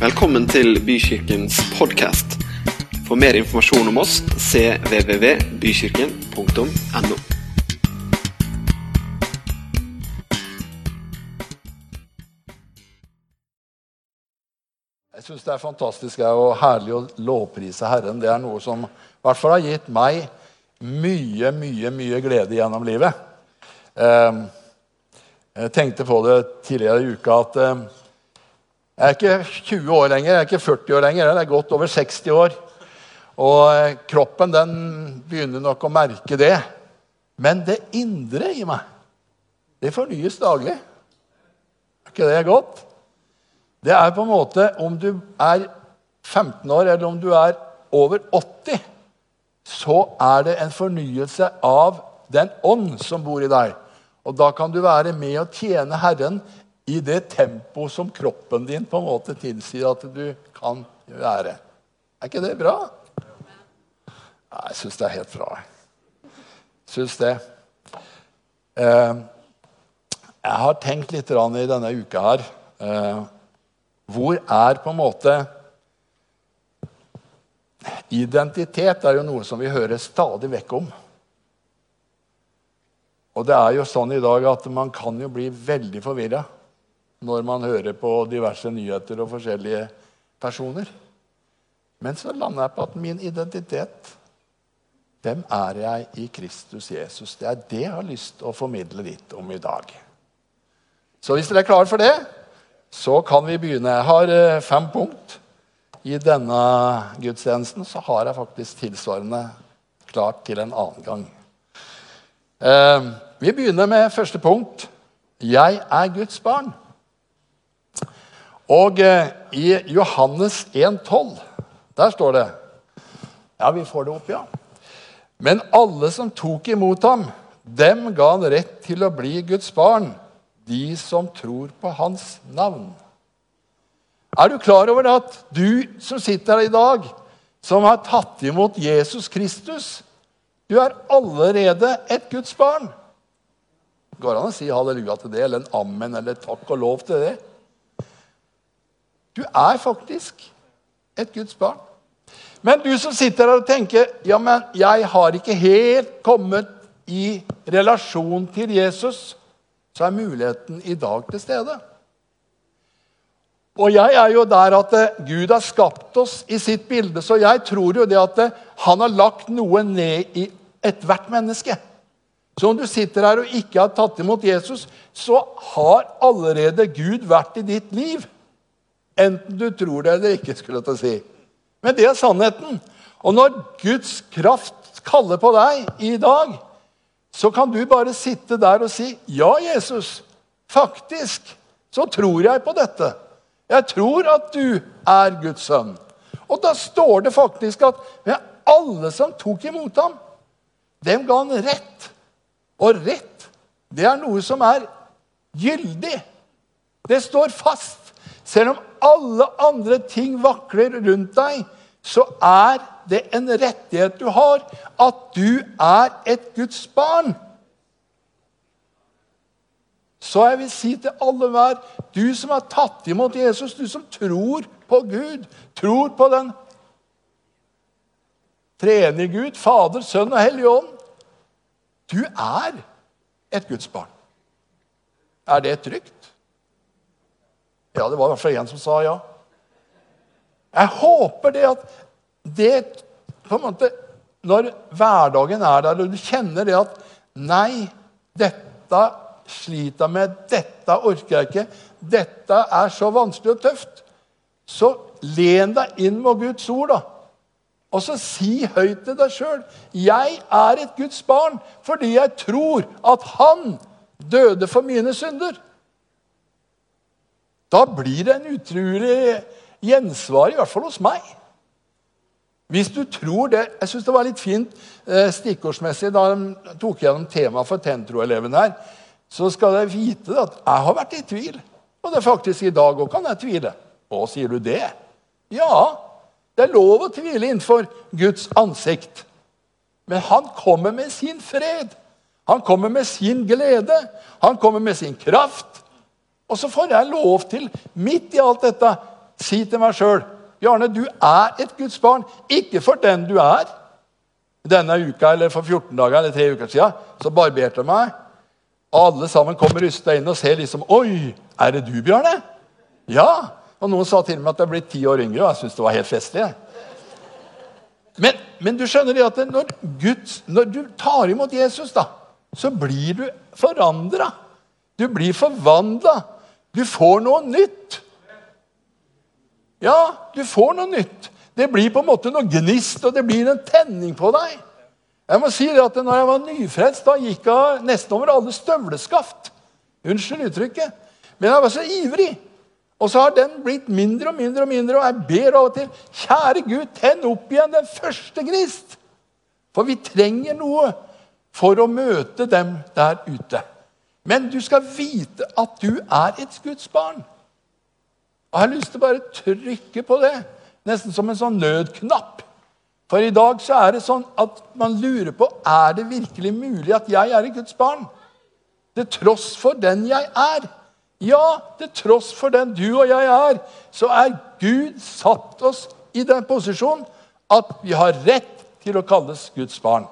Velkommen til Bykirkens podkast. For mer informasjon om oss cvvvbykirken.no. Jeg syns det er fantastisk og herlig å lovprise Herren. Det er noe som i hvert fall har gitt meg mye, mye, mye glede gjennom livet. Eh, Jeg tenkte på det tidligere i uka at eh, jeg er ikke 20 år lenger, jeg er ikke 40 år lenger, jeg er godt over 60 år. Og eh, kroppen den begynner nok å merke det. Men det indre i meg, det fornyes daglig. Er ikke det godt? Det er på en måte om du er 15 år, eller om du er over 80, så er det en fornyelse av den ånd som bor i deg. Og da kan du være med og tjene Herren i det tempo som kroppen din på en måte tilsier at du kan være. Er ikke det bra? Nei, jeg syns det er helt bra. Syns det. Eh, jeg har tenkt litt i denne uka her eh, Hvor er på en måte Identitet er jo noe som vi hører stadig vekk om. Og det er jo sånn i dag at man kan jo bli veldig forvirra når man hører på diverse nyheter og forskjellige personer. Men så lander jeg på at min identitet Hvem er jeg i Kristus Jesus? Det er det jeg har lyst til å formidle litt om i dag. Så hvis dere er klare for det, så kan vi begynne. Jeg har eh, fem punkt. I denne gudstjenesten så har jeg faktisk tilsvarende klart til en annen gang. Eh, vi begynner med første punkt. Jeg er Guds barn. Og eh, i Johannes 1,12, der står det Ja, vi får det opp, ja. Men alle som tok imot ham, dem ga han rett til å bli Guds barn, de som tror på hans navn. Er du klar over det at du som sitter her i dag, som har tatt imot Jesus Kristus, du er allerede et Guds barn? Går det an å si halleluja til det, eller en amen, eller takk og lov til det? Du er faktisk et Guds barn. Men du som sitter her og tenker ja, men jeg har ikke helt kommet i relasjon til Jesus, så er muligheten i dag til stede. Og jeg er jo der at eh, Gud har skapt oss i sitt bilde, så jeg tror jo det at eh, han har lagt noe ned i ethvert menneske. Så om du sitter her og ikke har tatt imot Jesus, så har allerede Gud vært i ditt liv. Enten du tror det eller ikke. skulle jeg til å si. Men det er sannheten. Og når Guds kraft kaller på deg i dag, så kan du bare sitte der og si, 'Ja, Jesus, faktisk så tror jeg på dette.' 'Jeg tror at du er Guds sønn.' Og da står det faktisk at med alle som tok imot ham, dem ga han rett. Og rett, det er noe som er gyldig. Det står fast. Selv om alle andre ting vakler rundt deg, så er det en rettighet du har, at du er et Guds barn. Så jeg vil si til alle hver, du som har tatt imot Jesus, du som tror på Gud, tror på den treenige Gud, Fader, Sønn og Hellig Ånd Du er et Guds barn. Er det trygt? Ja, det var i hvert fall en som sa ja. Jeg håper det at det på en måte, Når hverdagen er der, og du kjenner det at Nei, dette sliter jeg med, dette orker jeg ikke, dette er så vanskelig og tøft, så len deg inn med Guds ord, da. Og så si høyt til deg sjøl Jeg er et Guds barn fordi jeg tror at Han døde for mine synder. Da blir det en utrolig gjensvar, i hvert fall hos meg. Hvis du tror det Jeg syns det var litt fint eh, stikkordsmessig da de tok gjennom temaet for Tentro-eleven her. Så skal dere vite at jeg har vært i tvil. Og det er faktisk i dag òg kan jeg tvile. Å, sier du det? Ja, det er lov å tvile innenfor Guds ansikt. Men han kommer med sin fred. Han kommer med sin glede. Han kommer med sin kraft. Og så får jeg lov til, midt i alt dette, si til meg sjøl Bjarne, du er et Guds barn. Ikke for den du er. Denne uka eller for 14 dager eller tre uker siden så barberte jeg meg. Alle sammen kommer rysta inn og ser liksom Oi, er det du, Bjarne? Ja. Og noen sa til meg at jeg er blitt ti år yngre, og jeg syntes det var helt festlig. Men, men, du skjønner det at når, Guds, når du tar imot Jesus, da, så blir du forandra. Du blir forvandla. Du får noe nytt. Ja, du får noe nytt. Det blir på en måte noe gnist, og det blir en tenning på deg. Jeg må si det at når jeg var nyfrelst, da gikk jeg nesten over alle støvleskaft. Unnskyld uttrykket. Men jeg var så ivrig. Og så har den blitt mindre og mindre, og mindre, og jeg ber av og til Kjære Gud, tenn opp igjen den første gnist. For vi trenger noe for å møte dem der ute. Men du skal vite at du er et Guds barn. Og Jeg har lyst til å bare trykke på det, nesten som en sånn nødknapp. For i dag så er det sånn at man lurer på er det virkelig mulig at jeg er et Guds barn. Til tross for den jeg er. Ja, til tross for den du og jeg er, så er Gud satt oss i den posisjonen at vi har rett til å kalles Guds barn.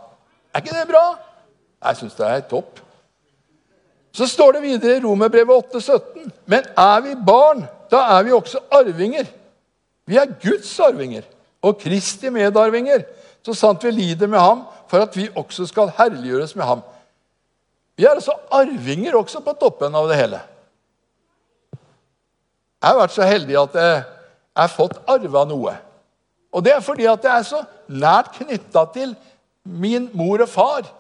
Er ikke det bra? Jeg syns det er topp. Så står det videre i Romerbrevet 8,17.: Men er vi barn, da er vi også arvinger. Vi er Guds arvinger og Kristi medarvinger, så sant vi lider med ham, for at vi også skal herliggjøres med ham. Vi er altså arvinger også på toppen av det hele. Jeg har vært så heldig at jeg har fått arva noe. Og det er fordi at jeg er så nært knytta til min mor og far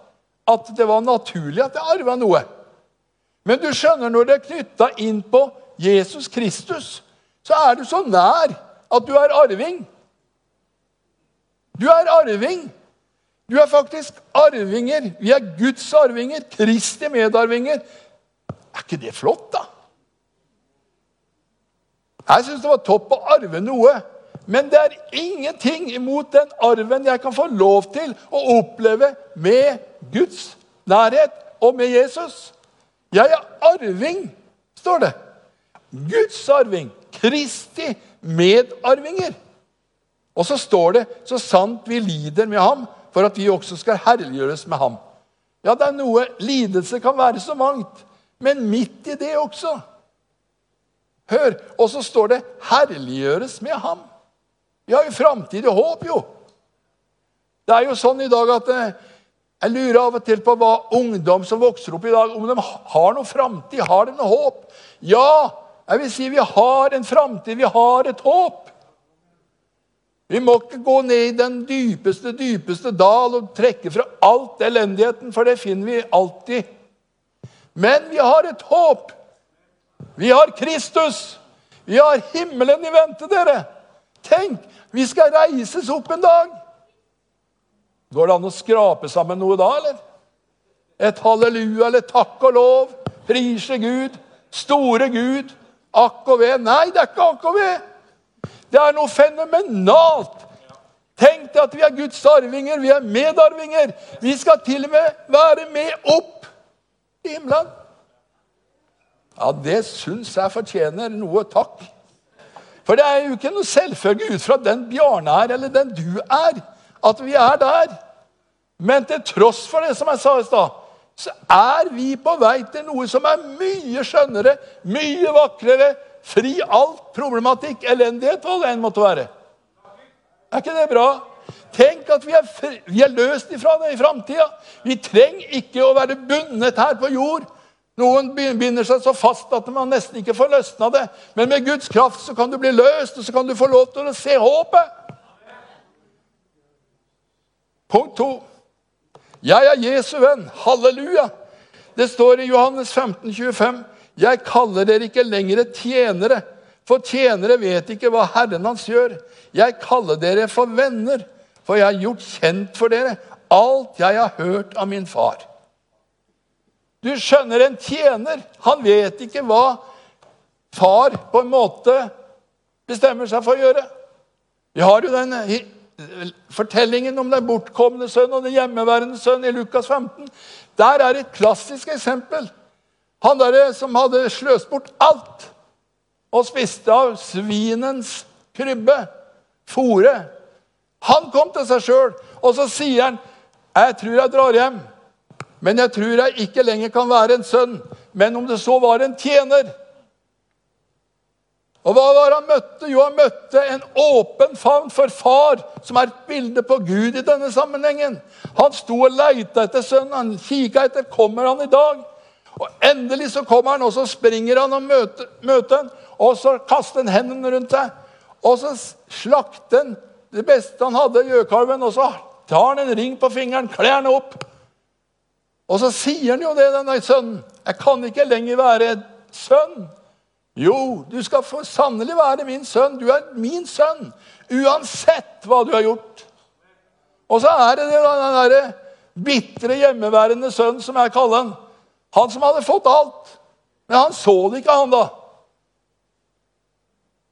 at det var naturlig at jeg arva noe. Men du skjønner, når det er knytta inn på Jesus Kristus, så er du så nær at du er arving. Du er arving. Du er faktisk arvinger. Vi er Guds arvinger. Kristi medarvinger. Er ikke det flott, da? Jeg syns det var topp å arve noe. Men det er ingenting imot den arven jeg kan få lov til å oppleve med Guds nærhet og med Jesus. Jeg er arving, står det. Guds arving. Kristi medarvinger. Og så står det så sant vi lider med ham, for at vi også skal herliggjøres med ham. Ja, det er noe Lidelse kan være så mangt, men midt i det også. Hør, og så står det 'herliggjøres med ham'. Vi har jo framtidig håp, jo. Det er jo sånn i dag at eh, jeg lurer av og til på hva ungdom som vokser opp i dag, om de har noe framtid, har de noe håp? Ja, jeg vil si vi har en framtid, vi har et håp. Vi må ikke gå ned i den dypeste, dypeste dal og trekke fra alt elendigheten, for det finner vi alltid. Men vi har et håp. Vi har Kristus. Vi har himmelen i vente, dere. Tenk, vi skal reises opp en dag. Går det an å skrape sammen noe da, eller? Et halleluja eller takk og lov, prise Gud, store Gud, akk og ved. Nei, det er ikke akk og ved. Det er noe fenomenalt. Tenk deg at vi er Guds arvinger, vi er medarvinger. Vi skal til og med være med opp i himmelen. Ja, det syns jeg fortjener noe takk. For det er jo ikke noe selvfølge ut fra den Bjarne er, eller den du er, at vi er der. Men til tross for det, som jeg sa i stad, så er vi på vei til noe som er mye skjønnere, mye vakrere, fri alt problematikk, elendighet, hva det enn måtte være. Er ikke det bra? Tenk at vi er, vi er løst ifra det i framtida. Vi trenger ikke å være bundet her på jord. Noen binder seg så fast at man nesten ikke får løsna det. Men med Guds kraft så kan du bli løst, og så kan du få lov til å se håpet. Punkt to. Jeg er Jesu venn. Halleluja. Det står i Johannes 15, 25. Jeg kaller dere ikke lenger tjenere, for tjenere vet ikke hva Herren hans gjør. Jeg kaller dere for venner, for jeg har gjort kjent for dere alt jeg har hørt av min far. Du skjønner, en tjener, han vet ikke hva far på en måte bestemmer seg for å gjøre. Vi har jo den fortellingen om den bortkomne sønn og den hjemmeværende sønn i Lukas 15. Der er et klassisk eksempel. Han der som hadde sløst bort alt. og spiste av svinens krybbe, fòret. Han kom til seg sjøl, og så sier han, 'Jeg tror jeg drar hjem.' Men jeg tror jeg ikke lenger kan være en sønn, men om det så var en tjener. Og hva var han møtte? Jo, han møtte en åpen favn for far, som er et bilde på Gud i denne sammenhengen. Han sto og leita etter sønnen. Han kikka etter kommer han i dag. Og Endelig så kommer han, og så springer han og møter, møter han, og så kaster han hendene rundt seg. Og så slakter han det beste han hadde, gjøkalven, og så tar han en ring på fingeren, kler den opp. Og så sier han jo det, denne sønnen. Jeg kan ikke lenger være sønn. Jo, du skal sannelig være min sønn. Du er min sønn, uansett hva du har gjort. Og så er det den derre bitre, hjemmeværende sønnen som jeg kaller han. Han som hadde fått alt. Men han så det ikke, han da.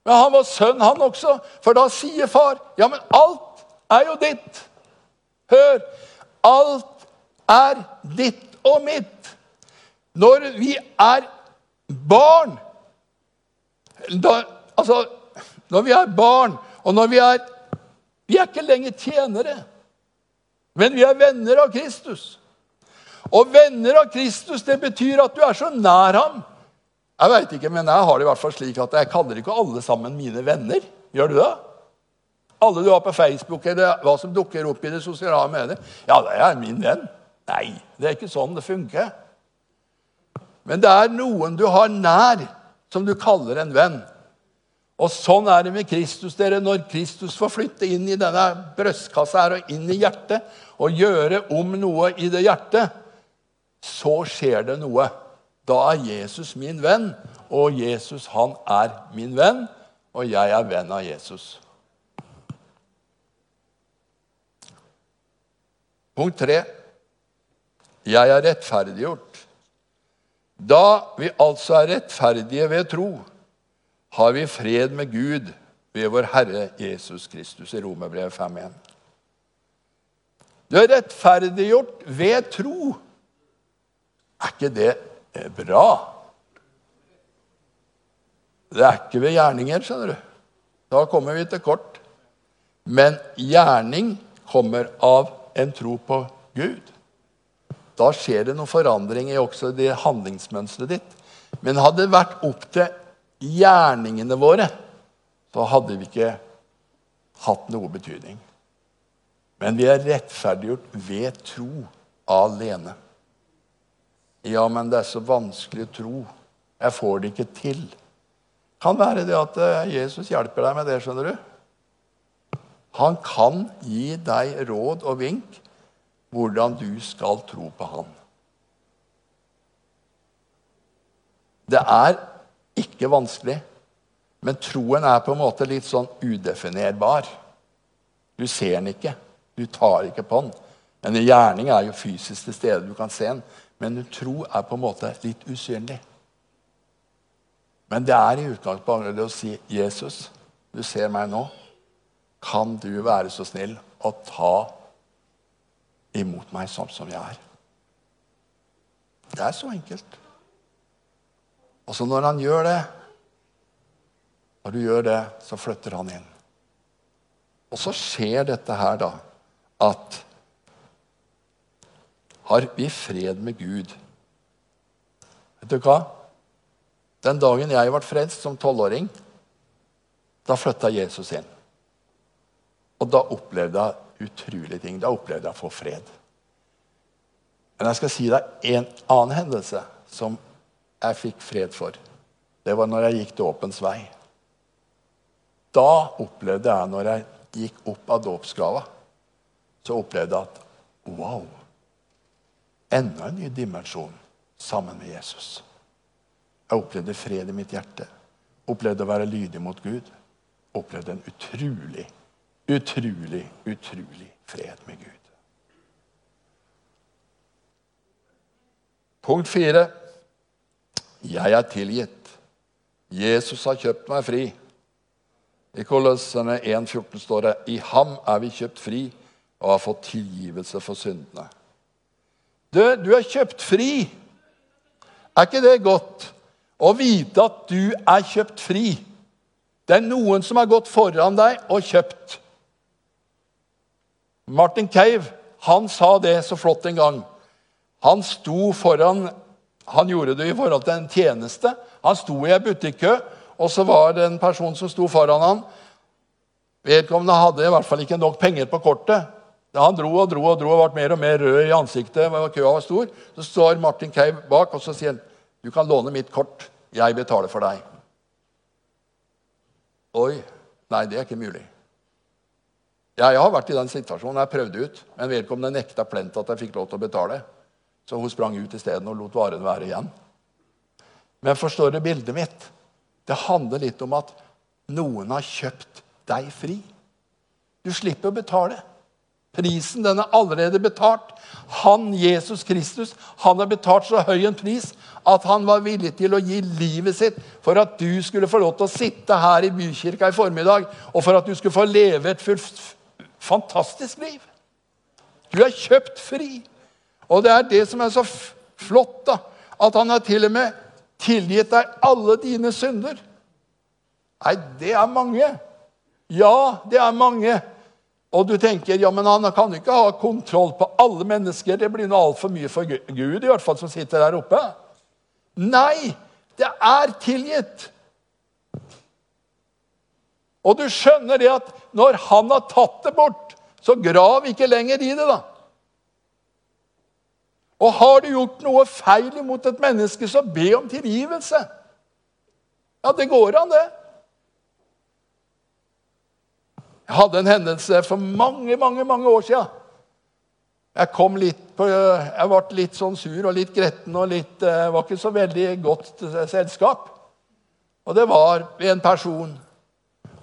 Men han var sønn, han også. For da sier far, 'Ja, men alt er jo ditt'. Hør! Alt er ditt og mitt. Når vi er barn da, altså, Når vi er barn, og når vi er Vi er ikke lenger tjenere, men vi er venner av Kristus. Og venner av Kristus, det betyr at du er så nær ham. Jeg vet ikke, men jeg har det i hvert fall slik at jeg kaller ikke alle sammen mine venner. Gjør du det? Alle du har på Facebook, eller hva som dukker opp i det sosiale mediet. Ja, det er min venn. Nei, det er ikke sånn det funker. Men det er noen du har nær som du kaller en venn. Og sånn er det med Kristus. dere. Når Kristus får flytte inn i denne brystkassa her og inn i hjertet og gjøre om noe i det hjertet, så skjer det noe. Da er Jesus min venn, og Jesus han er min venn, og jeg er venn av Jesus. Punkt tre. Jeg er rettferdiggjort. Da vi altså er rettferdige ved tro, har vi fred med Gud ved vår Herre Jesus Kristus i Romerbrevet 5.1. Du er rettferdiggjort ved tro. Er ikke det bra? Det er ikke ved gjerninger, skjønner du. Da kommer vi til kort. Men gjerning kommer av en tro på Gud. Da skjer det noen forandringer i også det handlingsmønsteret ditt. Men hadde det vært opp til gjerningene våre, så hadde vi ikke hatt noe betydning. Men vi er rettferdiggjort ved tro alene. Ja, men det er så vanskelig å tro. Jeg får det ikke til. Kan være det at eh, Jesus hjelper deg med det, skjønner du. Han kan gi deg råd og vink hvordan du skal tro på Han. Det er ikke vanskelig, men troen er på en måte litt sånn udefinerbar. Du ser den ikke, du tar ikke på den. En gjerning er jo fysisk til stede, du kan se den. Men en tro er på en måte litt usynlig. Men det er i utgangspunktet å si 'Jesus, du ser meg nå. Kan du være så snill å ta imot meg sånn som jeg er. Det er så enkelt. Og så når han gjør det, når du gjør det, så flytter han inn. Og så skjer dette her, da, at har vi fred med Gud. Vet du hva? Den dagen jeg ble frelst som tolvåring, da flytta Jesus inn. Og da opplevde jeg utrolige ting. Da opplevde jeg å få fred. Men jeg skal si deg en annen hendelse som jeg fikk fred for. Det var når jeg gikk dåpens vei. Da opplevde jeg, når jeg gikk opp av dåpsgrava, så opplevde jeg at wow! Enda en ny dimensjon sammen med Jesus. Jeg opplevde fred i mitt hjerte. Opplevde å være lydig mot Gud. Opplevde en utrolig utrolig, utrolig fred med Gud. Punkt fire. Jeg er tilgitt. Jesus har kjøpt meg fri. I Kolossene 1,14 står det i ham er vi kjøpt fri og har fått tilgivelse for syndene. Du, du er kjøpt fri. Er ikke det godt? Å vite at du er kjøpt fri. Det er noen som har gått foran deg og kjøpt. Martin Cave han sa det så flott en gang. Han sto foran Han gjorde det i forhold til en tjeneste. Han sto i ei butikkø, og så var det en person som sto foran han. Vedkommende hadde i hvert fall ikke nok penger på kortet. Da han dro og dro og dro og ble mer og mer rød i ansiktet, køa var stor, så står Martin Cave bak og så sier han, du kan låne mitt kort. Jeg betaler for deg. Oi. Nei, det er ikke mulig. Ja, jeg har vært i den situasjonen. Jeg prøvde ut, men vedkommende nekta plent at jeg fikk lov til å betale. Så hun sprang ut isteden og lot varen være igjen. Men forstår du bildet mitt? Det handler litt om at noen har kjøpt deg fri. Du slipper å betale. Prisen den er allerede betalt. Han, Jesus Kristus, han har betalt så høy en pris at han var villig til å gi livet sitt for at du skulle få lov til å sitte her i bykirka i formiddag, og for at du skulle få leve et fantastisk liv. Du er kjøpt fri. Og det er det som er så flott, da, at han har til og med tilgitt deg alle dine synder. Nei, det er mange. Ja, det er mange. Og du tenker ja, men han kan ikke ha kontroll på alle mennesker. Det blir noe altfor mye for Gud, i hvert fall som sitter der oppe. Nei, det er tilgitt. Og du skjønner det at når han har tatt det bort, så grav ikke lenger i det, da. Og har du gjort noe feil mot et menneske, så be om tilgivelse. Ja, det går an, det. Jeg hadde en hendelse for mange mange, mange år siden. Jeg kom litt på, jeg ble litt sånn sur og litt gretten og litt, eh, var ikke så veldig godt selskap. Og det var en person.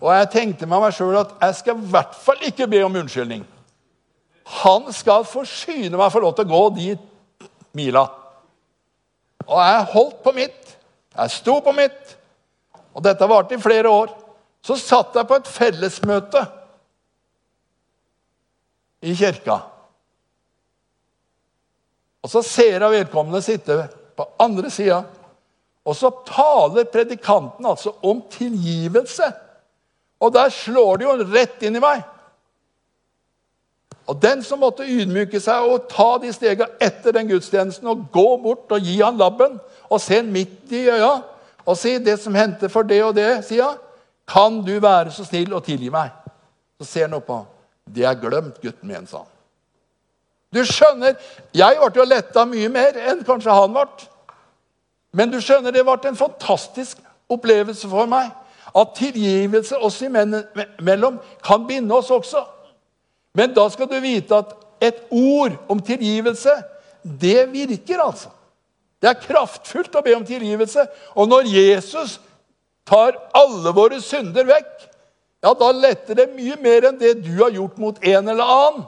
Og jeg tenkte med meg sjøl at jeg skal i hvert fall ikke be om unnskyldning. Han skal forsyne meg for lov til å gå de mila. Og jeg holdt på mitt. Jeg sto på mitt. Og dette varte i flere år. Så satt jeg på et fellesmøte i kirka. Og så ser jeg vedkommende sitte på andre sida, og så taler predikanten altså om tilgivelse. Og der slår det jo rett inn i meg. Og den som måtte ydmyke seg og ta de stegene etter den gudstjenesten og gå bort og gi han labben og se han midt i øya og si 'Det som hendte for det og det', sier han. kan du være så snill og tilgi meg? Så ser han opp på Det er glemt, gutten min, sa han. Du skjønner, jeg ble jo letta mye mer enn kanskje han ble. Men du skjønner, det ble en fantastisk opplevelse for meg. At tilgivelse oss imellom kan binde oss også. Men da skal du vite at et ord om tilgivelse, det virker, altså. Det er kraftfullt å be om tilgivelse. Og når Jesus tar alle våre synder vekk, ja, da letter det mye mer enn det du har gjort mot en eller annen.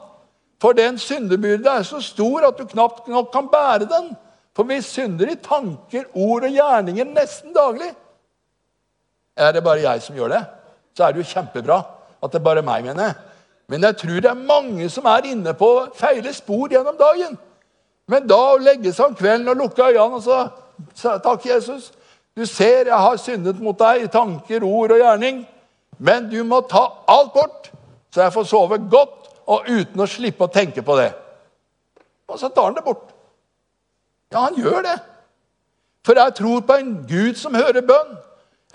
For den syndebyrde er så stor at du knapt nok kan bære den. For vi synder i tanker, ord og gjerninger nesten daglig. Er det bare jeg som gjør det, så er det jo kjempebra at det er bare meg, mener jeg. Men jeg tror det er mange som er inne på feile spor gjennom dagen. Men da å legge seg om kvelden og lukke øynene og så Takk, Jesus. Du ser jeg har syndet mot deg i tanker, ord og gjerning. Men du må ta alt bort, så jeg får sove godt og uten å slippe å tenke på det. Og så tar han det bort. Ja, han gjør det. For jeg tror på en Gud som hører bønn.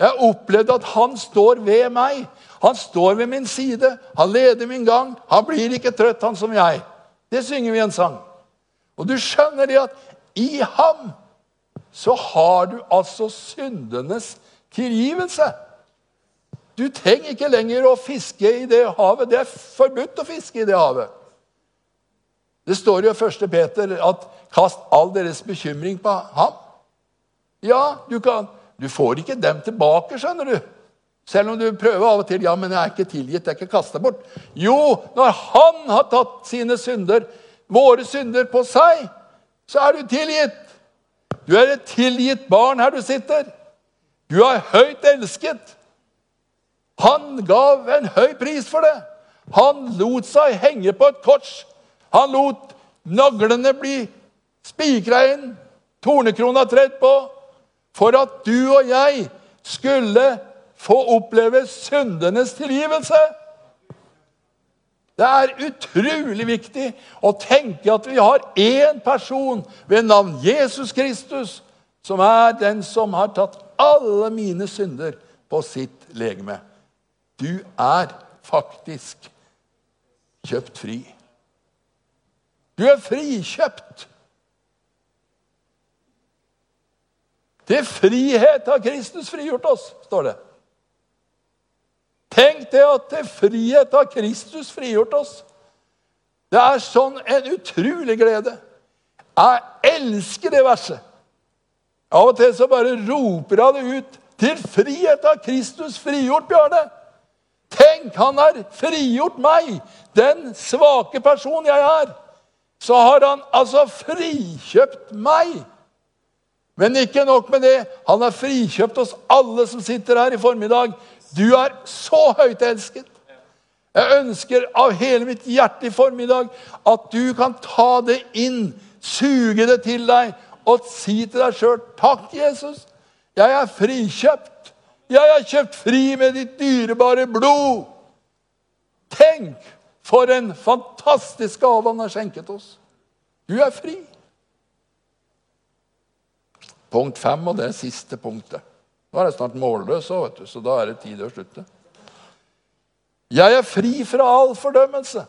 Jeg har opplevd at han står ved meg. Han står ved min side. Han leder min gang. Han blir ikke trøtt, han som jeg. Det synger vi en sang. Og du skjønner det at i ham så har du altså syndenes tilgivelse. Du trenger ikke lenger å fiske i det havet. Det er forbudt å fiske i det havet. Det står jo i 1. Peter at 'kast all deres bekymring på ham'. Ja, du, kan, du får ikke dem tilbake, skjønner du. Selv om du prøver av og til. 'Ja, men jeg er ikke tilgitt, jeg er ikke kasta bort'. Jo, når han har tatt sine synder, våre synder, på seg, så er du tilgitt. Du er et tilgitt barn her du sitter. Du er høyt elsket. Han gav en høy pris for det. Han lot seg henge på et kors. Han lot naglene bli spikra inn, tornekrona tredd på. For at du og jeg skulle få oppleve syndenes tilgivelse. Det er utrolig viktig å tenke at vi har én person ved navn Jesus Kristus, som er den som har tatt alle mine synder på sitt legeme. Du er faktisk kjøpt fri. Du er frikjøpt. Til frihet har Kristus frigjort oss, står det. Tenk det at til frihet har Kristus frigjort oss. Det er sånn en utrolig glede. Jeg elsker det verset. Av og til så bare roper han det ut. Til frihet har Kristus frigjort, Bjarne. Tenk, han har frigjort meg, den svake personen jeg er. Så har han altså frikjøpt meg. Men ikke nok med det. Han har frikjøpt oss alle som sitter her i formiddag. Du er så høyt elsket. Jeg ønsker av hele mitt hjerte i formiddag at du kan ta det inn, suge det til deg og si til deg sjøl Takk, Jesus. Jeg er frikjøpt. Jeg er kjøpt fri med ditt dyrebare blod. Tenk for en fantastisk gave han har skjenket oss. Du er fri. Punkt fem, og det er siste punktet. Nå er jeg snart målløs, du, så da er det tid å slutte. Jeg er fri fra all fordømmelse.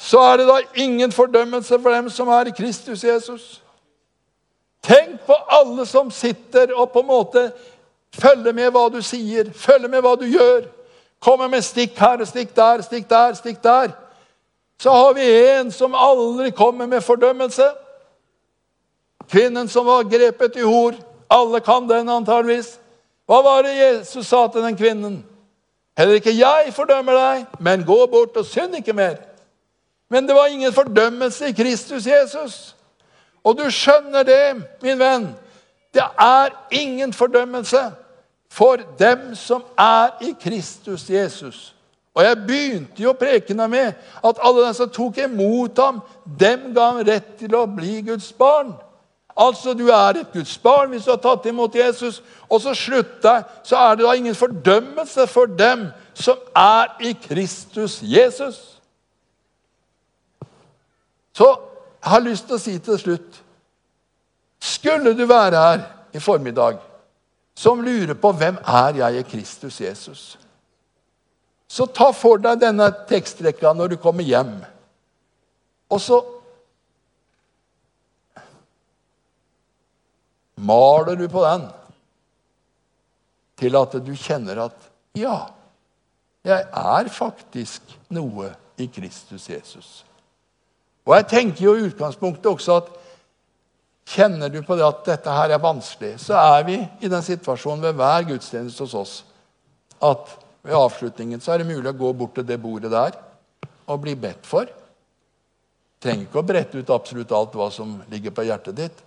Så er det da ingen fordømmelse for dem som er Kristus Jesus. Tenk på alle som sitter og på en måte følger med hva du sier, følger med hva du gjør. Kommer med stikk her, og stikk der, stikk der, stikk der. Så har vi en som aldri kommer med fordømmelse. Kvinnen som var grepet i hor. Alle kan den antageligvis. Hva var det Jesus sa til den kvinnen? Heller ikke jeg fordømmer deg, men gå bort og synd ikke mer. Men det var ingen fordømmelse i Kristus Jesus. Og du skjønner det, min venn. Det er ingen fordømmelse for dem som er i Kristus Jesus. Og jeg begynte jo prekena med at alle de som tok imot ham, dem ga han rett til å bli Guds barn. Altså, du er et Guds barn hvis du har tatt imot Jesus. Og så slutter så er det da ingen fordømmelse for dem som er i Kristus Jesus. Så jeg har lyst til å si til slutt Skulle du være her i formiddag som lurer på hvem er jeg i Kristus Jesus, så ta for deg denne tekstrekka når du kommer hjem. Og så maler du på den til at du kjenner at ja, jeg er faktisk noe i Kristus Jesus. Og jeg tenker jo i utgangspunktet også at kjenner du på det at dette her er vanskelig, så er vi i den situasjonen ved hver gudstjeneste hos oss at ved avslutningen så er det mulig å gå bort til det bordet der og bli bedt for. Trenger ikke å brette ut absolutt alt hva som ligger på hjertet ditt,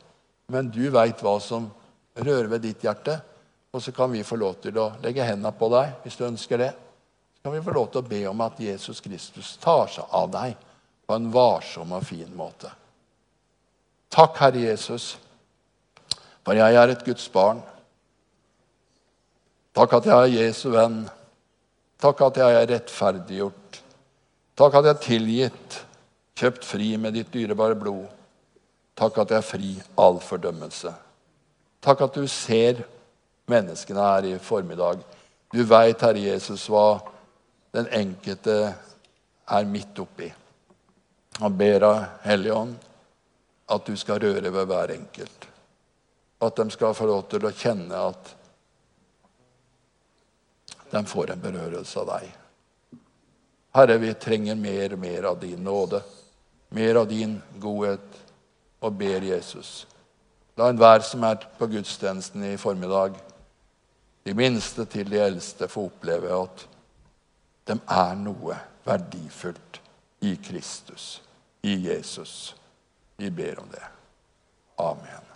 men du veit hva som rører ved ditt hjerte. Og så kan vi få lov til å legge hendene på deg hvis du ønsker det. Så kan vi få lov til å be om at Jesus Kristus tar seg av deg på en varsom og fin måte. Takk, Herre Jesus, for jeg er et Guds barn. Takk at jeg er Jesu venn. Takk at jeg er rettferdiggjort. Takk at jeg er tilgitt, kjøpt fri med ditt dyrebare blod. Takk at jeg er fri all fordømmelse. Takk at du ser menneskene her i formiddag. Du veit, Herre Jesus, hva den enkelte er midt oppi. Han ber av Hellige Ånd at du skal røre ved hver enkelt. At de skal få lov til å kjenne at de får en berørelse av deg. Herre, vi trenger mer og mer av din nåde, mer av din godhet og ber Jesus. La enhver som er på gudstjenesten i formiddag, de minste til de eldste, få oppleve at de er noe verdifullt i Kristus, i Jesus. Vi ber om det. Amen.